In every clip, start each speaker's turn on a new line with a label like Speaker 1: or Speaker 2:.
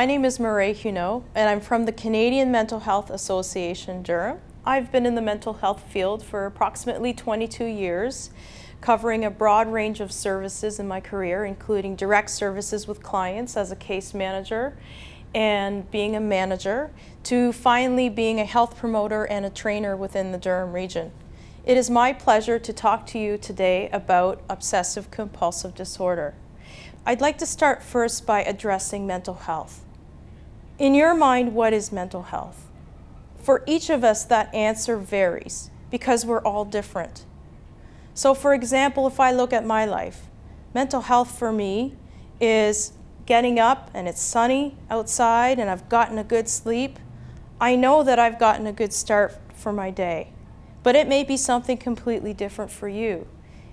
Speaker 1: My name is Marie Huneau, and I'm from the Canadian Mental Health Association Durham. I've been in the mental health field for approximately 22 years, covering a broad range of services in my career, including direct services with clients as a case manager and being a manager, to finally being a health promoter and a trainer within the Durham region. It is my pleasure to talk to you today about obsessive compulsive disorder. I'd like to start first by addressing mental health. In your mind, what is mental health? For each of us, that answer varies because we're all different. So, for example, if I look at my life, mental health for me is getting up and it's sunny outside and I've gotten a good sleep. I know that I've gotten a good start for my day, but it may be something completely different for you.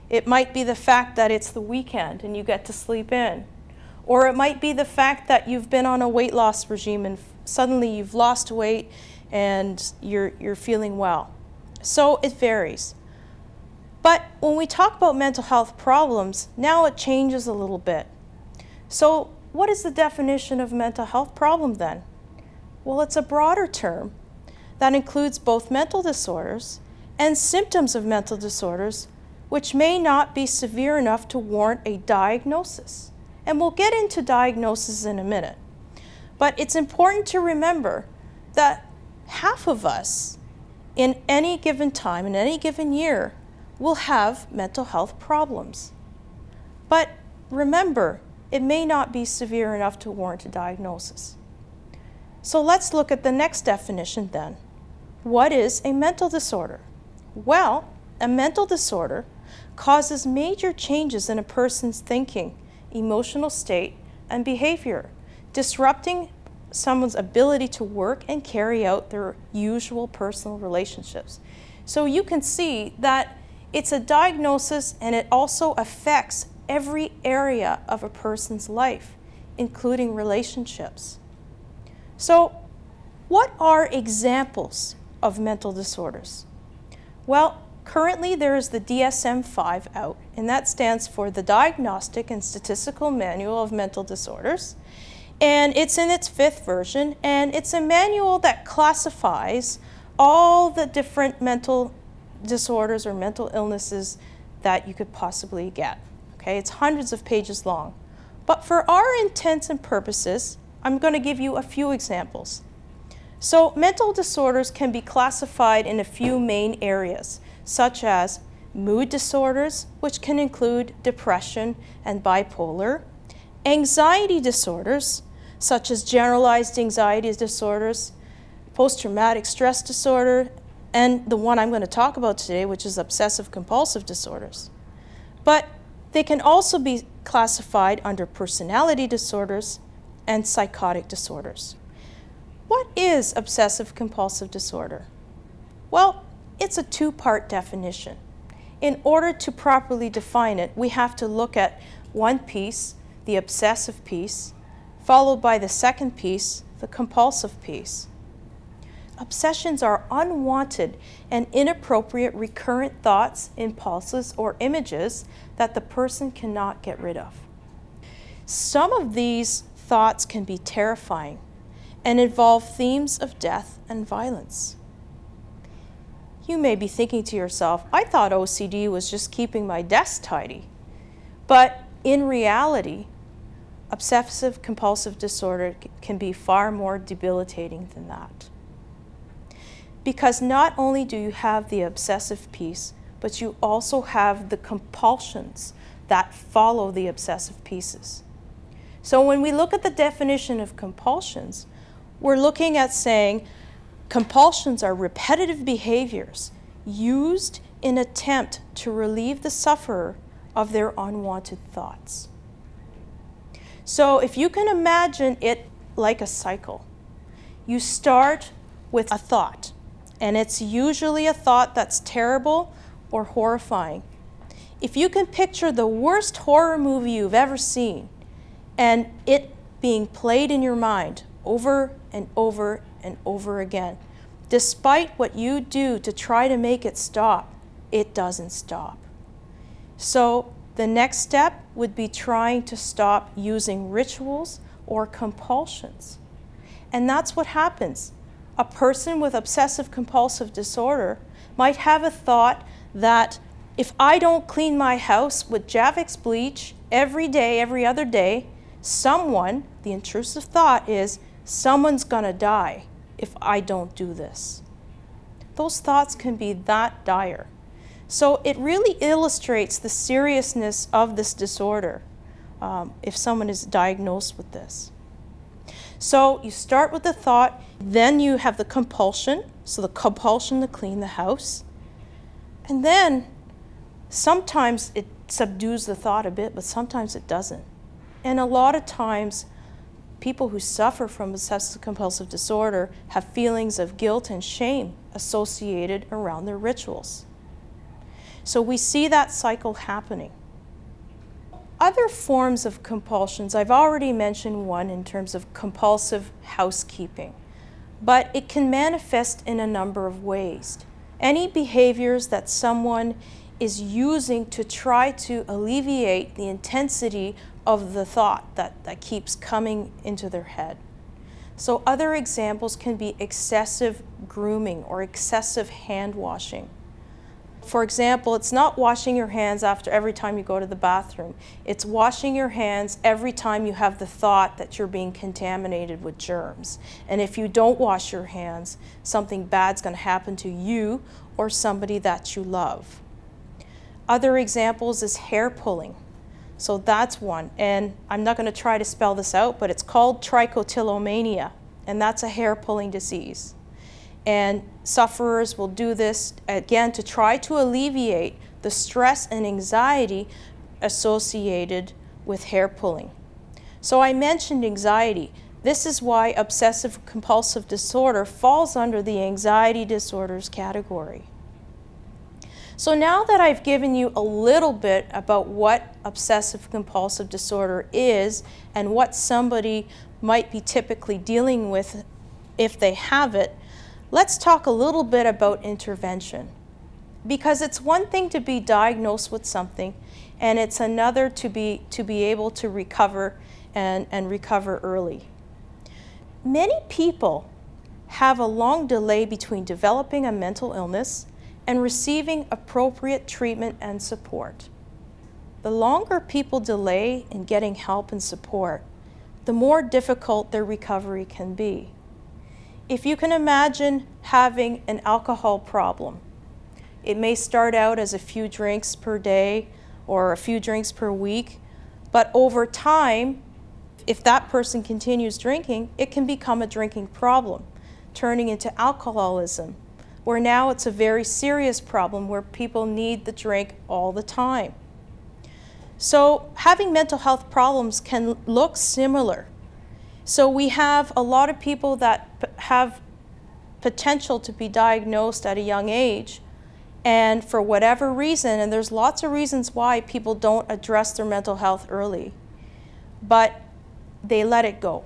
Speaker 1: It might be the fact that it's the weekend and you get to sleep in. Or it might be the fact that you've been on a weight loss regime and suddenly you've lost weight and you're, you're feeling well. So it varies. But when we talk about mental health problems, now it changes a little bit. So, what is the definition of mental health problem then? Well, it's a broader term that includes both mental disorders and symptoms of mental disorders which may not be severe enough to warrant a diagnosis. And we'll get into diagnosis in a minute. But it's important to remember that half of us in any given time, in any given year, will have mental health problems. But remember, it may not be severe enough to warrant a diagnosis. So let's look at the next definition then. What is a mental disorder? Well, a mental disorder causes major changes in a person's thinking, emotional state, and behavior, disrupting someone's ability to work and carry out their usual personal relationships. So you can see that it's a diagnosis and it also affects every area of a person's life, including relationships. So, what are examples of mental disorders? Well, Currently, there is the DSM 5 out, and that stands for the Diagnostic and Statistical Manual of Mental Disorders. And it's in its fifth version, and it's a manual that classifies all the different mental disorders or mental illnesses that you could possibly get. Okay, it's hundreds of pages long. But for our intents and purposes, I'm going to give you a few examples. So, mental disorders can be classified in a few main areas such as mood disorders, which can include depression and bipolar, anxiety disorders, such as generalized anxiety disorders, post traumatic stress disorder, and the one I'm going to talk about today, which is obsessive compulsive disorders. But they can also be classified under personality disorders and psychotic disorders. What is obsessive compulsive disorder? Well, it's a two part definition. In order to properly define it, we have to look at one piece, the obsessive piece, followed by the second piece, the compulsive piece. Obsessions are unwanted and inappropriate recurrent thoughts, impulses, or images that the person cannot get rid of. Some of these thoughts can be terrifying and involve themes of death and violence. You may be thinking to yourself, I thought OCD was just keeping my desk tidy. But in reality, obsessive compulsive disorder can be far more debilitating than that. Because not only do you have the obsessive piece, but you also have the compulsions that follow the obsessive pieces. So when we look at the definition of compulsions, we're looking at saying Compulsions are repetitive behaviors used in attempt to relieve the sufferer of their unwanted thoughts. So if you can imagine it like a cycle, you start with a thought, and it's usually a thought that's terrible or horrifying. If you can picture the worst horror movie you've ever seen and it being played in your mind over and over and over again, despite what you do to try to make it stop, it doesn't stop. So the next step would be trying to stop using rituals or compulsions. And that's what happens. A person with obsessive compulsive disorder might have a thought that if I don't clean my house with Javex bleach every day, every other day, someone, the intrusive thought is, someone's gonna die if I don't do this. Those thoughts can be that dire. So it really illustrates the seriousness of this disorder um, if someone is diagnosed with this. So you start with the thought, then you have the compulsion, so the compulsion to clean the house. And then sometimes it subdues the thought a bit, but sometimes it doesn't. And a lot of times, people who suffer from obsessive compulsive disorder have feelings of guilt and shame associated around their rituals. So we see that cycle happening. Other forms of compulsions, I've already mentioned one in terms of compulsive housekeeping, but it can manifest in a number of ways. Any behaviors that someone is using to try to alleviate the intensity of the thought that, that keeps coming into their head. So, other examples can be excessive grooming or excessive hand washing. For example, it's not washing your hands after every time you go to the bathroom. It's washing your hands every time you have the thought that you're being contaminated with germs. And if you don't wash your hands, something bad's going to happen to you or somebody that you love. Other examples is hair pulling. So that's one. And I'm not going to try to spell this out, but it's called trichotillomania, and that's a hair pulling disease. And sufferers will do this again to try to alleviate the stress and anxiety associated with hair pulling. So I mentioned anxiety. This is why obsessive compulsive disorder falls under the anxiety disorders category. So now that I've given you a little bit about what obsessive compulsive disorder is and what somebody might be typically dealing with if they have it, let's talk a little bit about intervention. Because it's one thing to be diagnosed with something, and it's another to be, to be able to recover and, and recover early. Many people have a long delay between developing a mental illness and receiving appropriate treatment and support. The longer people delay in getting help and support, the more difficult their recovery can be. If you can imagine having an alcohol problem, it may start out as a few drinks per day or a few drinks per week, but over time, if that person continues drinking, it can become a drinking problem, turning into alcoholism where now it's a very serious problem where people need the drink all the time. So, having mental health problems can look similar. So, we have a lot of people that have potential to be diagnosed at a young age, and for whatever reason, and there's lots of reasons why people don't address their mental health early, but they let it go.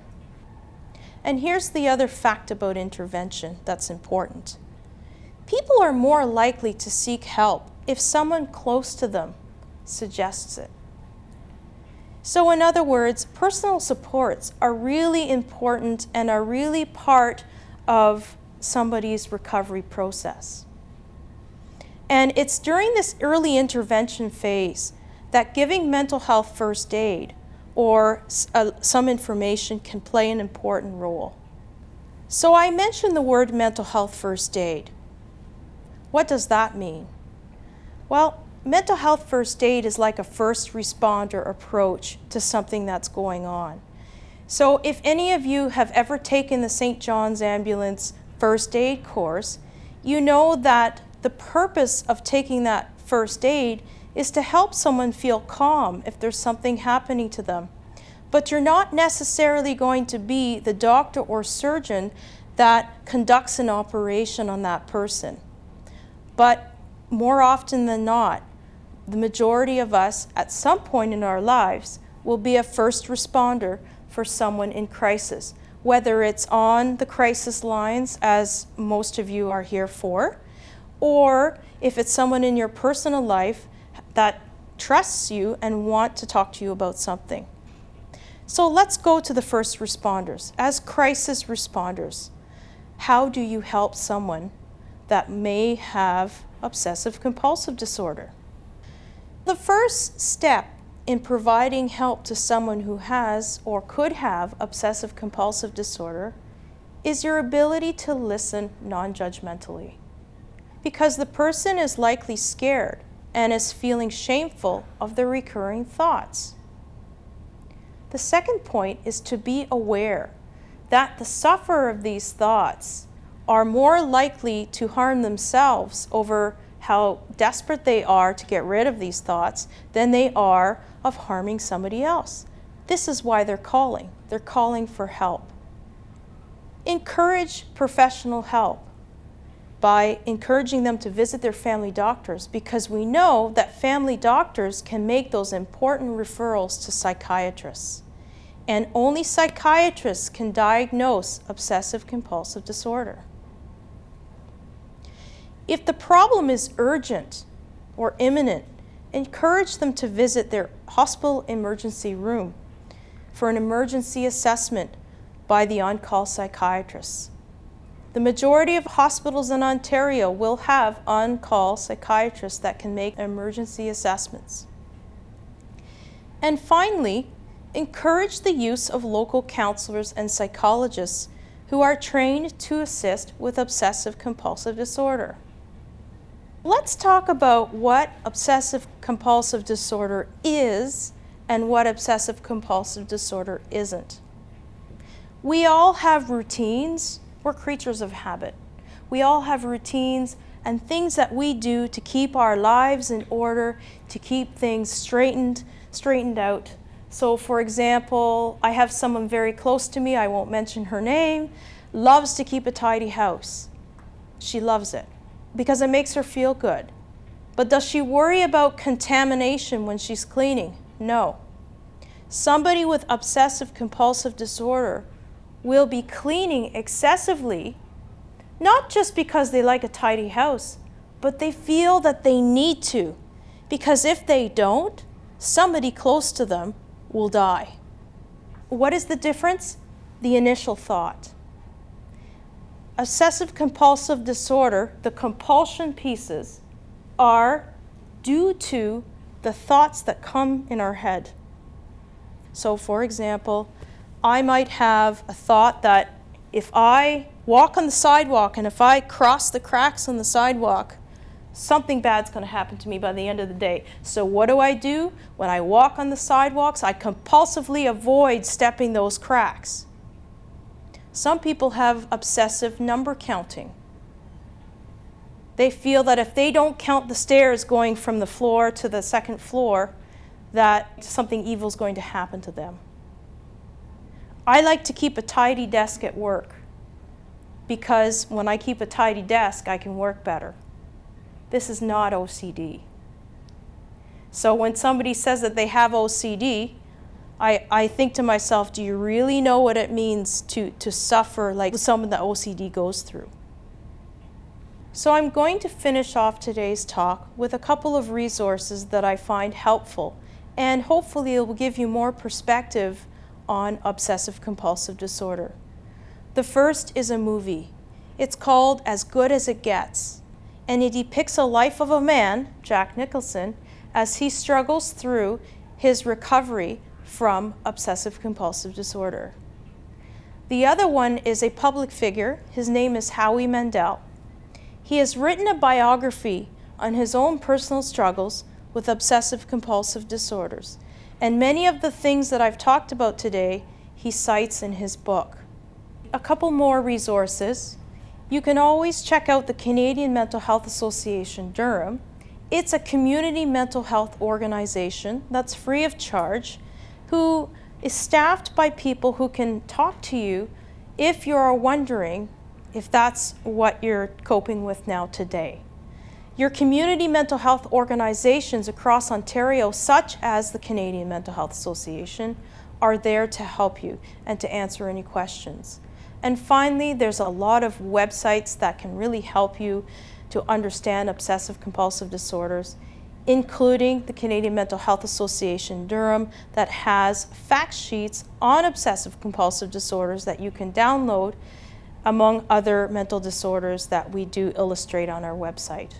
Speaker 1: And here's the other fact about intervention that's important people are more likely to seek help if someone close to them suggests it. So, in other words, personal supports are really important and are really part of somebody's recovery process. And it's during this early intervention phase that giving mental health first aid or uh, some information can play an important role. So, I mentioned the word mental health first aid. What does that mean? Well, mental health first aid is like a first responder approach to something that's going on. So, if any of you have ever taken the St. John's Ambulance first aid course, you know that the purpose of taking that first aid is to help someone feel calm if there's something happening to them. But you're not necessarily going to be the doctor or surgeon that conducts an operation on that person. But more often than not, the majority of us at some point in our lives will be a first responder for someone in crisis, whether it's on the crisis lines, as most of you are here for, or if it's someone in your personal life that trusts you and want to talk to you about something. So let's go to the first responders. As crisis responders, how do you help someone that may have obsessive compulsive disorder? The first step in providing help to someone who has or could have obsessive compulsive disorder is your ability to listen non judgmentally. Because the person is likely scared and is feeling shameful of the recurring thoughts. The second point is to be aware that the sufferer of these thoughts are more likely to harm themselves over how desperate they are to get rid of these thoughts than they are of harming somebody else. This is why they're calling. They're calling for help. Encourage professional help by encouraging them to visit their family doctors because we know that family doctors can make those important referrals to psychiatrists. And only psychiatrists can diagnose obsessive compulsive disorder. If the problem is urgent or imminent, encourage them to visit their hospital emergency room for an emergency assessment by the on call psychiatrist. The majority of hospitals in Ontario will have on call psychiatrists that can make emergency assessments. And finally, encourage the use of local counselors and psychologists who are trained to assist with obsessive compulsive disorder. Let's talk about what obsessive compulsive disorder is and what obsessive compulsive disorder isn't. We all have routines. We're creatures of habit. We all have routines and things that we do to keep our lives in order, to keep things straightened, straightened out. So for example, I have someone very close to me, I won't mention her name, loves to keep a tidy house. She loves it because it makes her feel good. But does she worry about contamination when she's cleaning? No. Somebody with obsessive compulsive disorder will be cleaning excessively, not just because they like a tidy house, but they feel that they need to. Because if they don't, somebody close to them will die. What is the difference? The initial thought obsessive compulsive disorder, the compulsion pieces, are due to the thoughts that come in our head. So, for example, I might have a thought that if I walk on the sidewalk and if I cross the cracks on the sidewalk, something bad's going to happen to me by the end of the day. So, what do I do? When I walk on the sidewalks, I compulsively avoid stepping those cracks. Some people have obsessive number counting. They feel that if they don't count the stairs going from the floor to the second floor, that something evil is going to happen to them. I like to keep a tidy desk at work because when I keep a tidy desk, I can work better. This is not OCD. So when somebody says that they have OCD, I, I think to myself, do you really know what it means to, to suffer like someone that OCD goes through? So I'm going to finish off today's talk with a couple of resources that I find helpful and hopefully it will give you more perspective on obsessive compulsive disorder. The first is a movie. It's called As Good as It Gets, and it depicts a life of a man, Jack Nicholson, as he struggles through his recovery from obsessive compulsive disorder. The other one is a public figure. His name is Howie Mandel. He has written a biography on his own personal struggles with obsessive compulsive disorders. And many of the things that I've talked about today, he cites in his book. A couple more resources. you can always check out the Canadian Mental Health Association Durham. It's a community mental health organization that's free of charge who is staffed by people who can talk to you if you're wondering if that's what you're coping with now today. Your community mental health organizations across Ontario, such as the Canadian Mental Health Association, are there to help you and to answer any questions. And finally, there's a lot of websites that can really help you to understand obsessive compulsive disorders, including the Canadian Mental Health Association Durham that has fact sheets on obsessive compulsive disorders that you can download among other mental disorders that we do illustrate on our website.